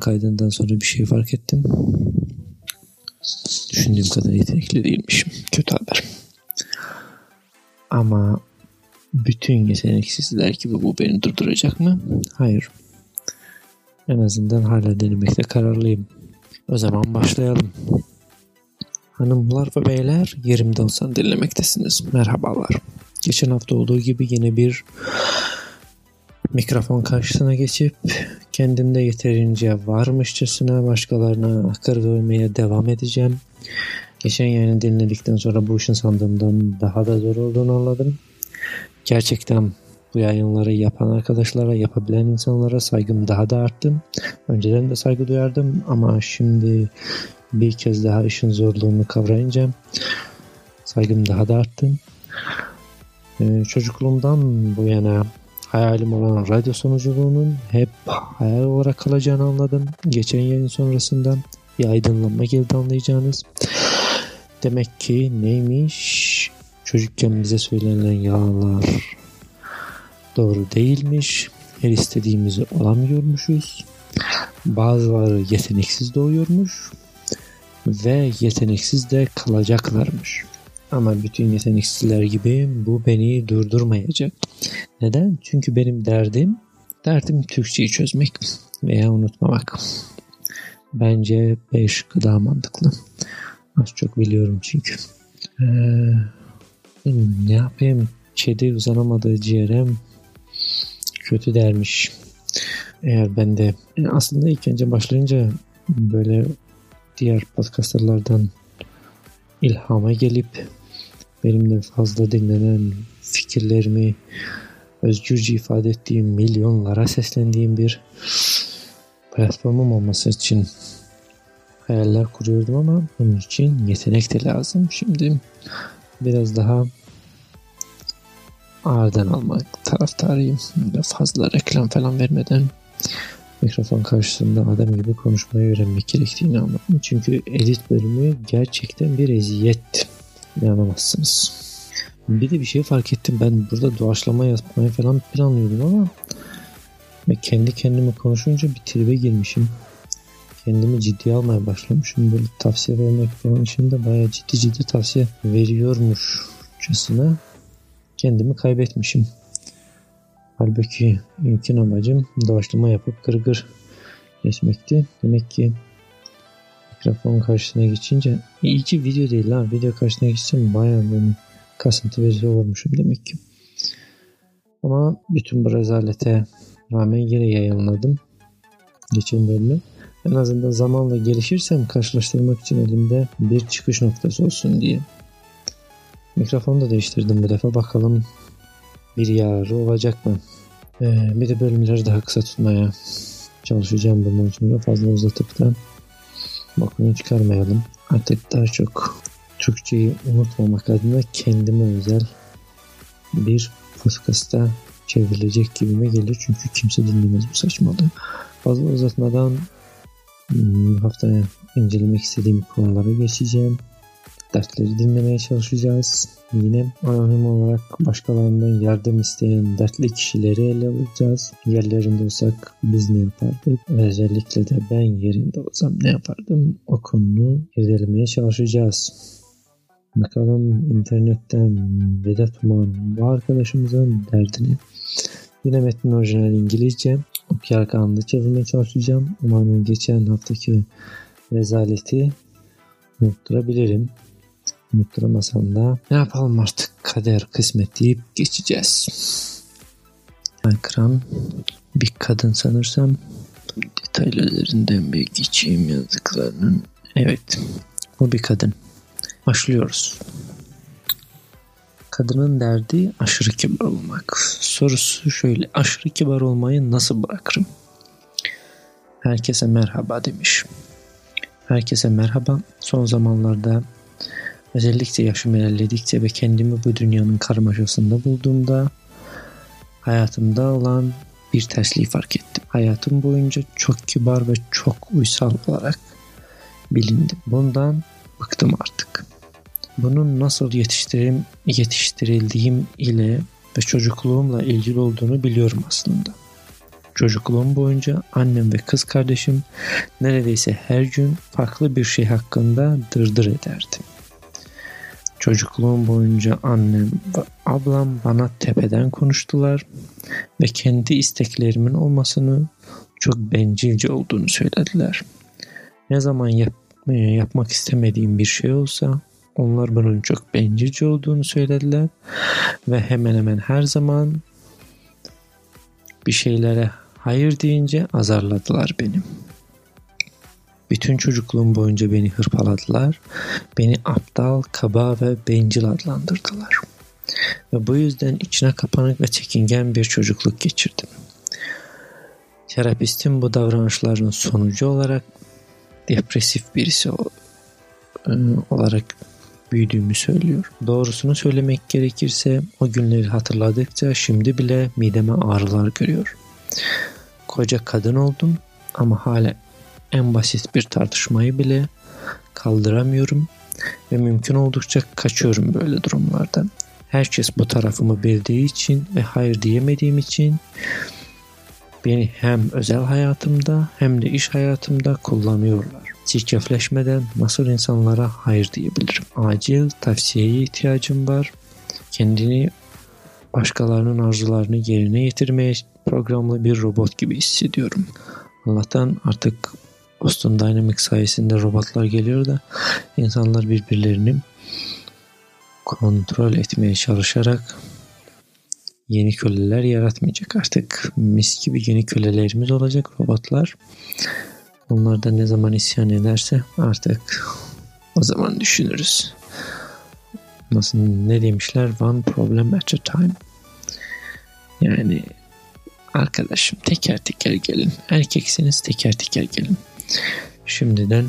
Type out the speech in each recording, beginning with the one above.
Kaydından sonra bir şey fark ettim. Düşündüğüm kadar yetenekli değilmişim. Kötü haber. Ama bütün yeteneksizler gibi bu beni durduracak mı? Hayır. En azından hala denemekte kararlıyım. O zaman başlayalım. Hanımlar ve beyler yerimde olsan dinlemektesiniz. Merhabalar. Geçen hafta olduğu gibi yine bir mikrofon karşısına geçip kendimde yeterince varmışçasına başkalarına akır vermeye devam edeceğim. Geçen yayını dinledikten sonra bu işin sandığımdan daha da zor olduğunu anladım. Gerçekten bu yayınları yapan arkadaşlara, yapabilen insanlara saygım daha da arttı. Önceden de saygı duyardım ama şimdi bir kez daha işin zorluğunu kavrayınca saygım daha da arttı. Ee, çocukluğumdan bu yana hayalim olan radyo sunuculuğunun hep hayal olarak kalacağını anladım. Geçen yayın sonrasında bir aydınlanma geldi anlayacağınız. Demek ki neymiş? Çocukken bize söylenen yalanlar doğru değilmiş. Her istediğimizi olamıyormuşuz. Bazıları yeteneksiz doğuyormuş ve yeteneksiz de kalacaklarmış. Ama bütün yeteneksizler gibi bu beni durdurmayacak. Neden? Çünkü benim derdim, derdim Türkçeyi çözmek veya unutmamak. Bence 5 daha mantıklı. Az çok biliyorum çünkü. Ee, ne yapayım? Kedi uzanamadığı ciğere kötü dermiş. Eğer ben de yani aslında ilk önce başlayınca böyle diğer podcasterlardan ilhama gelip benim de fazla dinlenen fikirlerimi özgürce ifade ettiğim milyonlara seslendiğim bir platformum olması için hayaller kuruyordum ama bunun için yetenek de lazım. Şimdi biraz daha ağırdan almak taraftarıyım. Böyle fazla reklam falan vermeden mikrofon karşısında adam gibi konuşmayı öğrenmek gerektiğini anladım. Çünkü edit bölümü gerçekten bir eziyet. İnanamazsınız. Bir de bir şey fark ettim. Ben burada doğaçlama yapmayı falan planlıyordum ama ve kendi kendime konuşunca bir tribe girmişim. Kendimi ciddiye almaya başlamışım. Böyle tavsiye vermek falan için de bayağı ciddi ciddi tavsiye veriyormuşçasına kendimi kaybetmişim. Halbuki ilkin amacım doğaçlama yapıp gırgır geçmekti. Demek ki mikrofon karşısına geçince iyi ki video değil ha. Video karşısına geçsem bayağı benim kasıntı verici olurmuşum demek ki. Ama bütün bu rezalete rağmen yine yayınladım. Geçen bölümü. En azından zamanla gelişirsem karşılaştırmak için elimde bir çıkış noktası olsun diye. Mikrofonu da değiştirdim bu defa. Bakalım bir yararı olacak mı? Ee, bir de bölümleri daha kısa tutmaya çalışacağım bundan sonra. Fazla uzatıp da bakımı çıkarmayalım. Artık daha çok Türkçeyi unutmamak adına kendime özel bir podcast'a çevrilecek gibime gelir. Çünkü kimse dinlemez bu saçmalığı. Fazla uzatmadan hmm, haftaya incelemek istediğim konulara geçeceğim dertleri dinlemeye çalışacağız. Yine anonim olarak başkalarından yardım isteyen dertli kişileri ele alacağız. Yerlerinde olsak biz ne yapardık? Özellikle de ben yerinde olsam ne yapardım? O konunu irdelemeye çalışacağız. Bakalım internetten Vedat Uman bu arkadaşımızın derdini. Yine metnin orijinal İngilizce. Okuyarak anında çevirmeye çalışacağım. Umarım geçen haftaki rezaleti unutturabilirim unutturamazsam da ne yapalım artık kader kısmet deyip geçeceğiz. Ekran bir kadın sanırsam detaylı üzerinden bir geçeyim yazdıklarının. Evet bu bir kadın. Başlıyoruz. Kadının derdi aşırı kibar olmak. Sorusu şöyle aşırı kibar olmayı nasıl bırakırım? Herkese merhaba demiş. Herkese merhaba. Son zamanlarda Özellikle yaşım ilerledikçe ve kendimi bu dünyanın karmaşasında bulduğumda hayatımda olan bir tersliği fark ettim. Hayatım boyunca çok kibar ve çok uysal olarak bilindim. Bundan bıktım artık. Bunun nasıl yetiştirim, yetiştirildiğim ile ve çocukluğumla ilgili olduğunu biliyorum aslında. Çocukluğum boyunca annem ve kız kardeşim neredeyse her gün farklı bir şey hakkında dırdır ederdi. Çocukluğum boyunca annem ve ablam bana tepeden konuştular ve kendi isteklerimin olmasını çok bencilce olduğunu söylediler. Ne zaman yap, yapmak istemediğim bir şey olsa onlar bunun çok bencilce olduğunu söylediler ve hemen hemen her zaman bir şeylere hayır deyince azarladılar benim. Bütün çocukluğum boyunca beni hırpaladılar. Beni aptal, kaba ve bencil adlandırdılar. Ve bu yüzden içine kapanık ve çekingen bir çocukluk geçirdim. Terapistin bu davranışların sonucu olarak depresif birisi e, olarak büyüdüğümü söylüyor. Doğrusunu söylemek gerekirse o günleri hatırladıkça şimdi bile mideme ağrılar görüyor. Koca kadın oldum ama hala en basit bir tartışmayı bile kaldıramıyorum ve mümkün oldukça kaçıyorum böyle durumlardan. Herkes bu tarafımı bildiği için ve hayır diyemediğim için beni hem özel hayatımda hem de iş hayatımda kullanıyorlar. Çirkefleşmeden nasıl insanlara hayır diyebilirim? Acil tavsiyeye ihtiyacım var. Kendini başkalarının arzularını yerine getirmeye programlı bir robot gibi hissediyorum. Allah'tan artık Boston Dynamics sayesinde robotlar geliyor da insanlar birbirlerini kontrol etmeye çalışarak yeni köleler yaratmayacak. Artık mis gibi yeni kölelerimiz olacak robotlar. Onlar da ne zaman isyan ederse artık o zaman düşünürüz. Nasıl ne demişler? One problem at a time. Yani arkadaşım teker teker gelin. Erkekseniz teker teker gelin. Şimdiden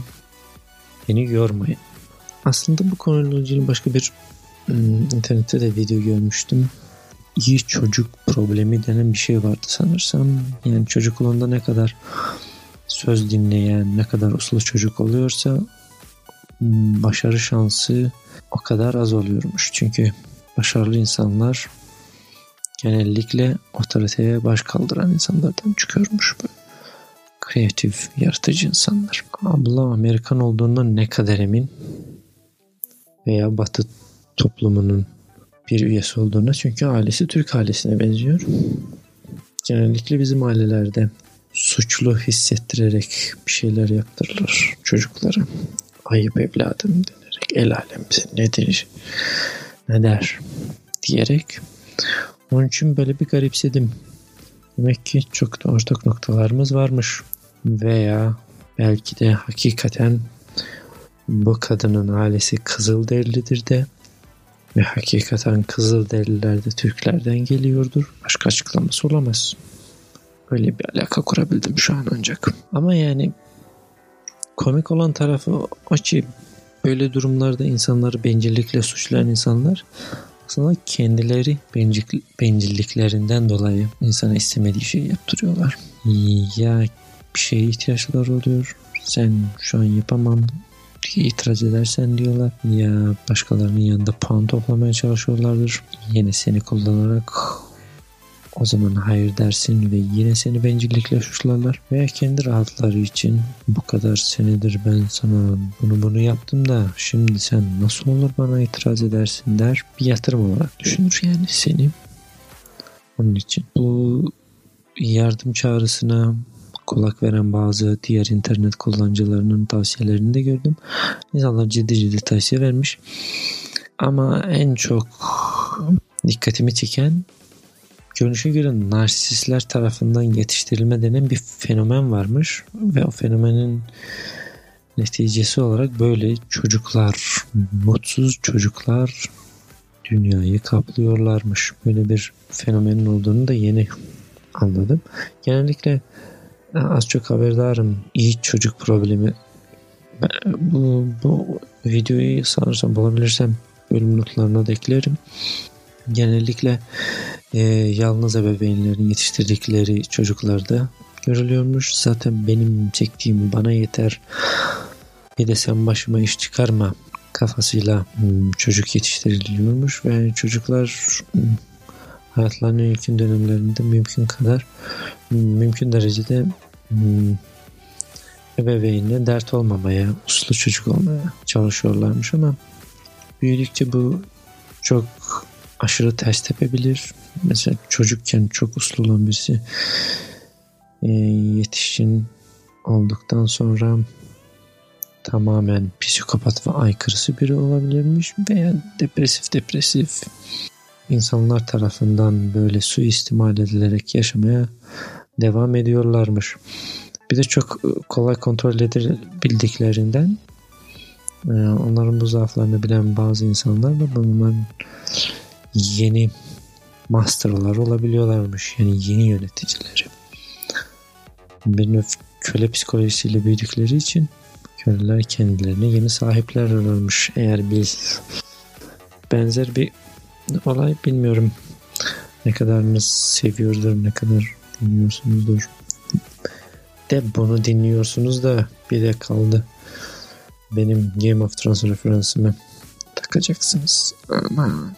beni yormayın. Aslında bu konuyla ilgili başka bir hmm, internette de video görmüştüm. İyi çocuk problemi denen bir şey vardı sanırsam. Yani çocukluğunda ne kadar söz dinleyen, ne kadar uslu çocuk oluyorsa hmm, başarı şansı o kadar az oluyormuş. Çünkü başarılı insanlar genellikle otoriteye baş kaldıran insanlardan çıkıyormuş kreatif, yaratıcı insanlar. Abla Amerikan olduğundan ne kadar emin veya Batı toplumunun bir üyesi olduğuna çünkü ailesi Türk ailesine benziyor. Genellikle bizim ailelerde suçlu hissettirerek bir şeyler yaptırılır çocuklara. Ayıp evladım denerek el alem ne der, ne der diyerek. Onun için böyle bir garipsedim. Demek ki çok da ortak noktalarımız varmış. Veya belki de hakikaten bu kadının ailesi Kızılderilidir de ve hakikaten Kızılderililer de Türklerden geliyordur. Başka açıklaması olamaz. Öyle bir alaka kurabildim şu an ancak. Ama yani komik olan tarafı o ki böyle durumlarda insanları bencillikle suçlayan insanlar aslında kendileri bencil, bencilliklerinden dolayı insana istemediği şeyi yaptırıyorlar. Ya bir şeye ihtiyaçları oluyor. Sen şu an yapamam diye itiraz edersen diyorlar. Ya başkalarının yanında puan toplamaya çalışıyorlardır. Yine seni kullanarak o zaman hayır dersin ve yine seni bencillikle suçlarlar. Veya kendi rahatları için bu kadar senedir ben sana bunu bunu yaptım da şimdi sen nasıl olur bana itiraz edersin der. Bir yatırım olarak düşünür yani seni. Onun için bu yardım çağrısına kulak veren bazı diğer internet kullanıcılarının tavsiyelerini de gördüm. İnsanlar ciddi ciddi tavsiye vermiş. Ama en çok dikkatimi çeken görünüşe göre narsistler tarafından yetiştirilme denen bir fenomen varmış ve o fenomenin neticesi olarak böyle çocuklar, mutsuz çocuklar dünyayı kaplıyorlarmış. Böyle bir fenomenin olduğunu da yeni anladım. Genellikle az çok haberdarım iyi çocuk problemi. Bu, bu videoyu sanırsam bulabilirsem bölüm notlarına da eklerim. Genellikle e, yalnız ebeveynlerin yetiştirdikleri çocuklarda görülüyormuş. Zaten benim çektiğim bana yeter. Bir de sen başıma iş çıkarma kafasıyla hmm, çocuk yetiştiriliyormuş ve çocuklar hmm, hayatlarının ilkin dönemlerinde mümkün kadar mümkün derecede hmm, ebeveynle dert olmamaya, uslu çocuk olmaya çalışıyorlarmış ama büyüdükçe bu çok aşırı ters tepebilir. Mesela çocukken çok uslu olan birisi e, yetişkin olduktan sonra tamamen psikopat ve aykırısı biri olabilirmiş veya depresif depresif insanlar tarafından böyle suistimal edilerek yaşamaya devam ediyorlarmış. Bir de çok e, kolay kontrol edilebildiklerinden e, onların bu zaaflarını bilen bazı insanlar da bunların yeni masterlar olabiliyorlarmış. Yani yeni yöneticileri. Bir köle psikolojisiyle büyüdükleri için köleler kendilerine yeni sahipler ararmış. Eğer bir benzer bir olay bilmiyorum. Ne kadarınız seviyordur ne kadar dinliyorsunuzdur. De bunu dinliyorsunuz da bir de kaldı. Benim Game of Thrones referansımı takacaksınız. Ama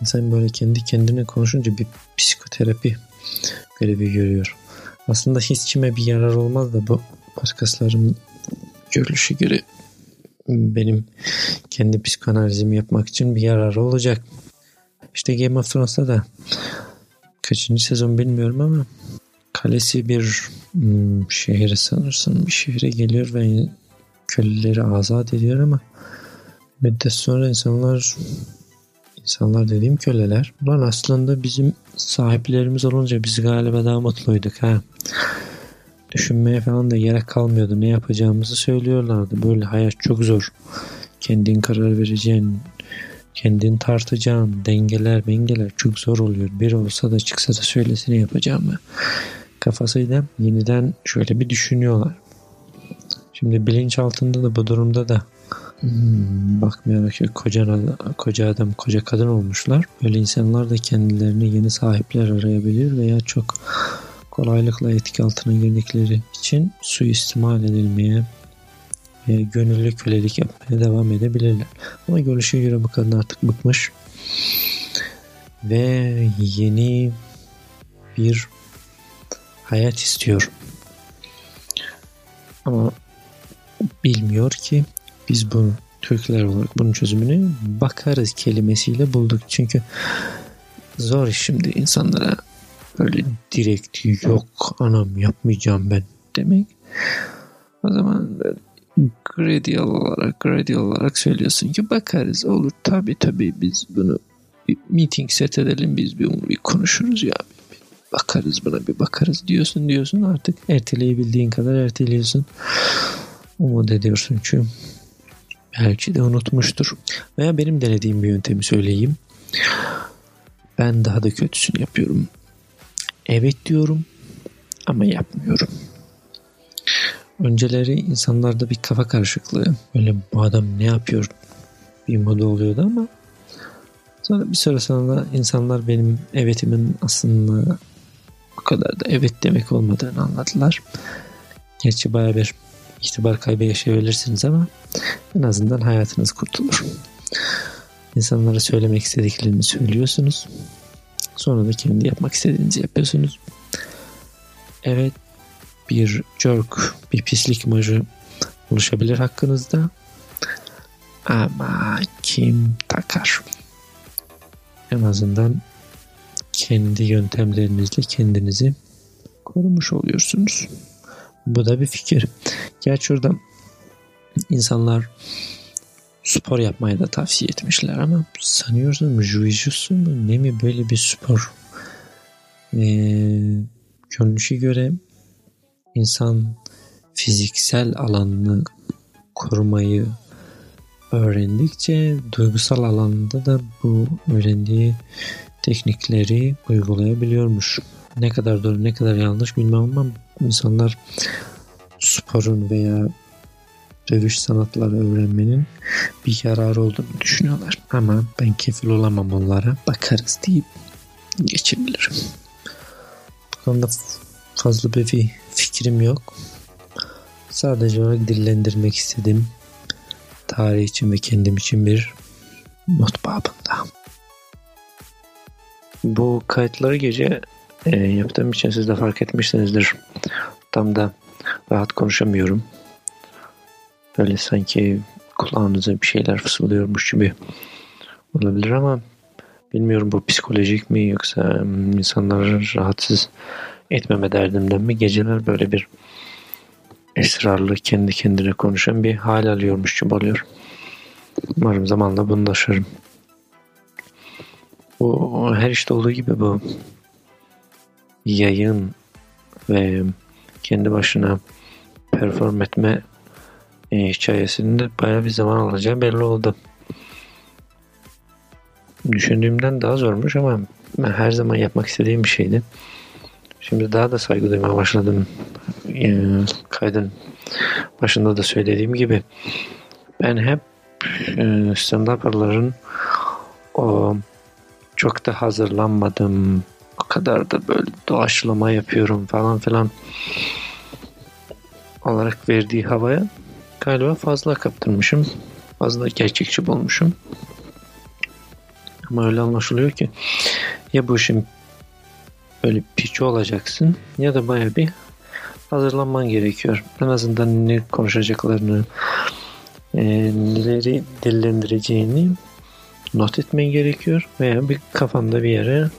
insan böyle kendi kendine konuşunca bir psikoterapi görevi görüyor. Aslında hiç kime bir yarar olmaz da bu başkasıların görüşü göre benim kendi psikanalizimi yapmak için bir yararı olacak. İşte Game of Thrones'ta da kaçıncı sezon bilmiyorum ama kalesi bir hmm, şehre sanırsın bir şehre geliyor ve köleleri azat ediyor ama müddet sonra insanlar insanlar dediğim köleler. Lan aslında bizim sahiplerimiz olunca biz galiba daha mutluyduk ha. Düşünmeye falan da gerek kalmıyordu. Ne yapacağımızı söylüyorlardı. Böyle hayat çok zor. Kendin karar vereceğin kendin tartacağın dengeler mengeler çok zor oluyor. Bir olsa da çıksa da söylesine yapacağımı. Kafasıyla yeniden şöyle bir düşünüyorlar. Şimdi bilinç altında da bu durumda da Hmm, bakmayarak koca, koca adam koca kadın olmuşlar. Böyle insanlar da kendilerine yeni sahipler arayabilir veya çok kolaylıkla etki altına girdikleri için suistimal edilmeye ve gönüllü kölelik yapmaya devam edebilirler. Ama görüşe göre bu kadın artık bıkmış ve yeni bir hayat istiyor. Ama bilmiyor ki biz bu Türkler olarak bunun çözümünü bakarız kelimesiyle bulduk. Çünkü zor şimdi insanlara böyle direkt yok anam yapmayacağım ben demek. O zaman böyle gradual olarak gradual olarak söylüyorsun ki bakarız olur tabi tabi biz bunu bir meeting set edelim biz bir, bir konuşuruz ya bakarız buna bir bakarız diyorsun diyorsun artık erteleyebildiğin kadar erteliyorsun umut ediyorsun ki belki de unutmuştur. Veya benim denediğim bir yöntemi söyleyeyim. Ben daha da kötüsünü yapıyorum. Evet diyorum ama yapmıyorum. Önceleri insanlarda bir kafa karışıklığı. Böyle bu adam ne yapıyor bir moda oluyordu ama sonra bir süre sonra insanlar benim evetimin aslında o kadar da evet demek olmadığını anladılar. Gerçi baya bir itibar kaybı yaşayabilirsiniz ama en azından hayatınız kurtulur. İnsanlara söylemek istediklerini söylüyorsunuz. Sonra da kendi yapmak istediğinizi yapıyorsunuz. Evet bir jerk, bir pislik imajı oluşabilir hakkınızda. Ama kim takar? En azından kendi yöntemlerinizle kendinizi korumuş oluyorsunuz. Bu da bir fikir. Gerçi orada insanlar spor yapmayı da tavsiye etmişler ama sanıyorsun jiu-jitsu mu ne mi böyle bir spor ee, görünüşe göre insan fiziksel alanını korumayı öğrendikçe duygusal alanda da bu öğrendiği teknikleri uygulayabiliyormuş. Ne kadar doğru ne kadar yanlış bilmem ama insanlar sporun veya dövüş sanatları öğrenmenin bir yararı olduğunu düşünüyorlar. Ama ben kefil olamam onlara bakarız deyip geçebilirim. Bu konuda fazla bir fikrim yok. Sadece olarak dillendirmek istedim. Tarih için ve kendim için bir not babında. Bu kayıtları gece e, yaptığım için siz de fark etmişsinizdir. Tam da rahat konuşamıyorum. Böyle sanki kulağınıza bir şeyler fısıldıyormuş gibi olabilir ama bilmiyorum bu psikolojik mi yoksa insanları rahatsız etmeme derdimden mi geceler böyle bir esrarlı kendi kendine konuşan bir hal alıyormuş gibi oluyor. Umarım zamanla bunu da aşarım. Bu her işte olduğu gibi bu yayın ve kendi başına perform etme e, hikayesinde baya bir zaman alacağı belli oldu. Düşündüğümden daha zormuş ama ben her zaman yapmak istediğim bir şeydi. Şimdi daha da saygı duymaya başladım. E, kaydın başında da söylediğim gibi ben hep e, stand-up'ların o çok da hazırlanmadım. O kadar da böyle doğaçlama yapıyorum falan filan olarak verdiği havaya galiba fazla kaptırmışım. Fazla gerçekçi bulmuşum. Ama öyle anlaşılıyor ki ya bu işin böyle piçi olacaksın ya da baya bir hazırlanman gerekiyor. En azından ne konuşacaklarını e, neleri dillendireceğini not etmen gerekiyor veya bir kafanda bir yere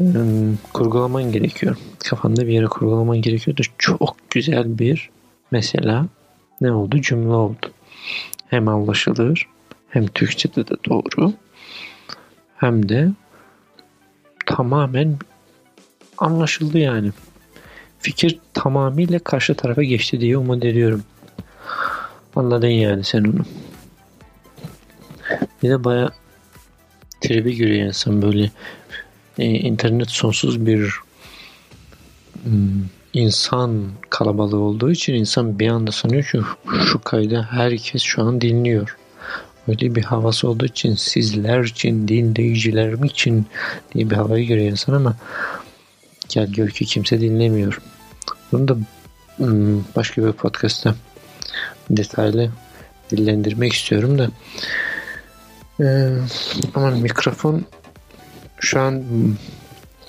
e, kurgulaman gerekiyor. Kafanda bir yere kurgulaman gerekiyor da çok güzel bir mesela ne oldu? Cümle oldu. Hem anlaşılır hem Türkçe'de de doğru hem de tamamen anlaşıldı yani. Fikir tamamıyla karşı tarafa geçti diye umut ediyorum. Anladın yani sen onu. Bir de baya tribi giriyor insan böyle e, internet sonsuz bir hmm, insan kalabalığı olduğu için insan bir anda sanıyor ki şu kaydı herkes şu an dinliyor. Öyle bir havası olduğu için sizler için, dinleyicilerim için diye bir havayı görüyor insan ama gel gör ki kimse dinlemiyor. Bunu da hmm, başka bir podcast'ta detaylı dillendirmek istiyorum da ee, ama mikrofon şu an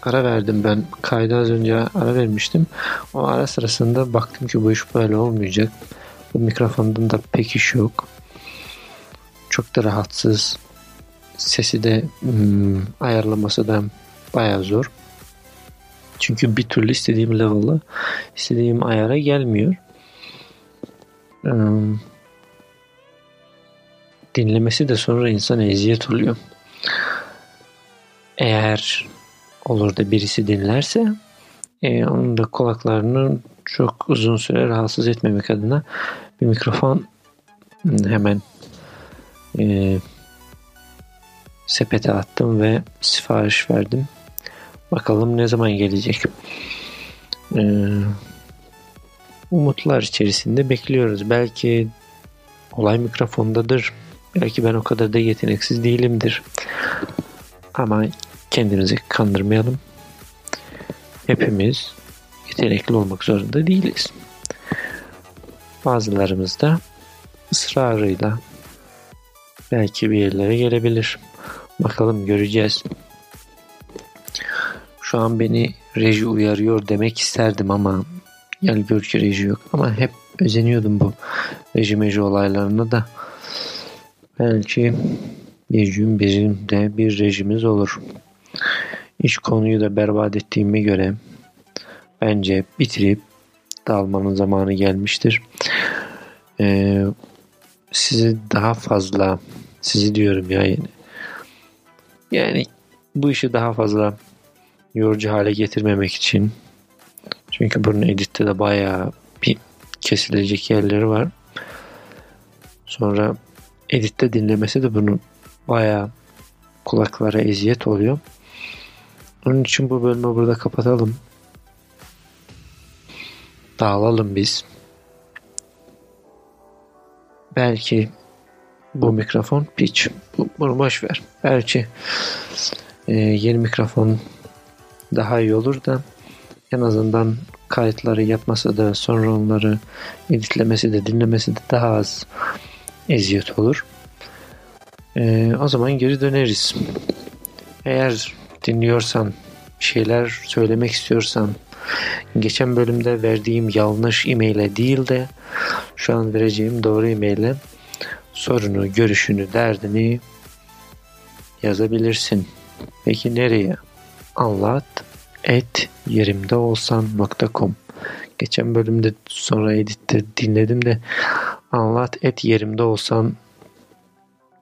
ara verdim ben. Kayda az önce ara vermiştim. O ara sırasında baktım ki bu iş böyle olmayacak. Bu mikrofondan da pek iş yok. Çok da rahatsız. Sesi de hmm, ayarlaması da baya zor. Çünkü bir türlü istediğim level'a, istediğim ayara gelmiyor. Hmm, dinlemesi de sonra insan eziyet oluyor. Eğer olur da birisi dinlerse e, onun da kulaklarını çok uzun süre rahatsız etmemek adına bir mikrofon hemen e, sepete attım ve sipariş verdim. Bakalım ne zaman gelecek. E, umutlar içerisinde bekliyoruz. Belki olay mikrofondadır. Belki ben o kadar da yeteneksiz değilimdir. Ama kendimizi kandırmayalım. Hepimiz yetenekli olmak zorunda değiliz. Bazılarımız da ısrarıyla belki bir yerlere gelebilir. Bakalım göreceğiz. Şu an beni reji uyarıyor demek isterdim ama gel gör ki reji yok. Ama hep özeniyordum bu reji meji olaylarına da. Belki bir gün bizim de bir rejimiz olur. İş konuyu da berbat ettiğime göre bence bitirip dalmanın zamanı gelmiştir. Ee, sizi daha fazla sizi diyorum ya yani yani bu işi daha fazla yorucu hale getirmemek için çünkü bunun editte de bayağı bir kesilecek yerleri var. Sonra editte dinlemesi de bunun bayağı kulaklara eziyet oluyor. Onun için bu bölümü burada kapatalım. Dağılalım biz. Belki bu mikrofon pitch. Bu, bunu boş ver. Belki e, yeni mikrofon daha iyi olur da en azından kayıtları yapması da sonra onları editlemesi de dinlemesi de daha az eziyet olur. E, o zaman geri döneriz. Eğer dinliyorsan, şeyler söylemek istiyorsan, geçen bölümde verdiğim yanlış e-maile değil de şu an vereceğim doğru e-maile sorunu, görüşünü, derdini yazabilirsin. Peki nereye? Anlat et yerimde olsan.com Geçen bölümde sonra editte dinledim de anlat et yerimde olsan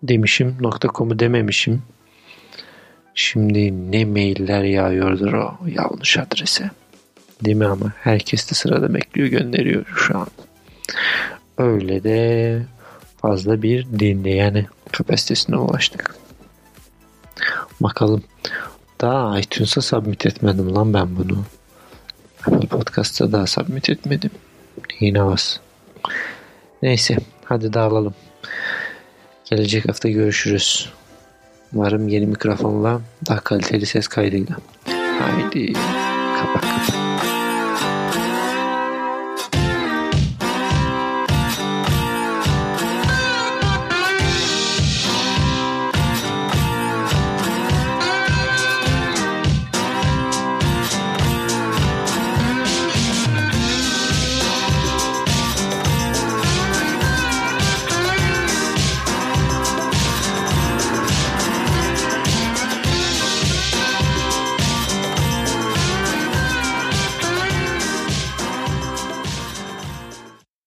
demişim .com'u dememişim. Şimdi ne mailler yağıyordur o yanlış adrese. Değil mi ama herkes de sırada bekliyor gönderiyor şu an. Öyle de fazla bir dinleyeni kapasitesine ulaştık. Bakalım. Daha iTunes'a submit etmedim lan ben bunu. Apple Podcast'a daha submit etmedim. Yine az. Neyse hadi dağılalım. Gelecek hafta görüşürüz. Umarım yeni mikrofonla daha kaliteli ses kaydıyla. Haydi kapak kapak.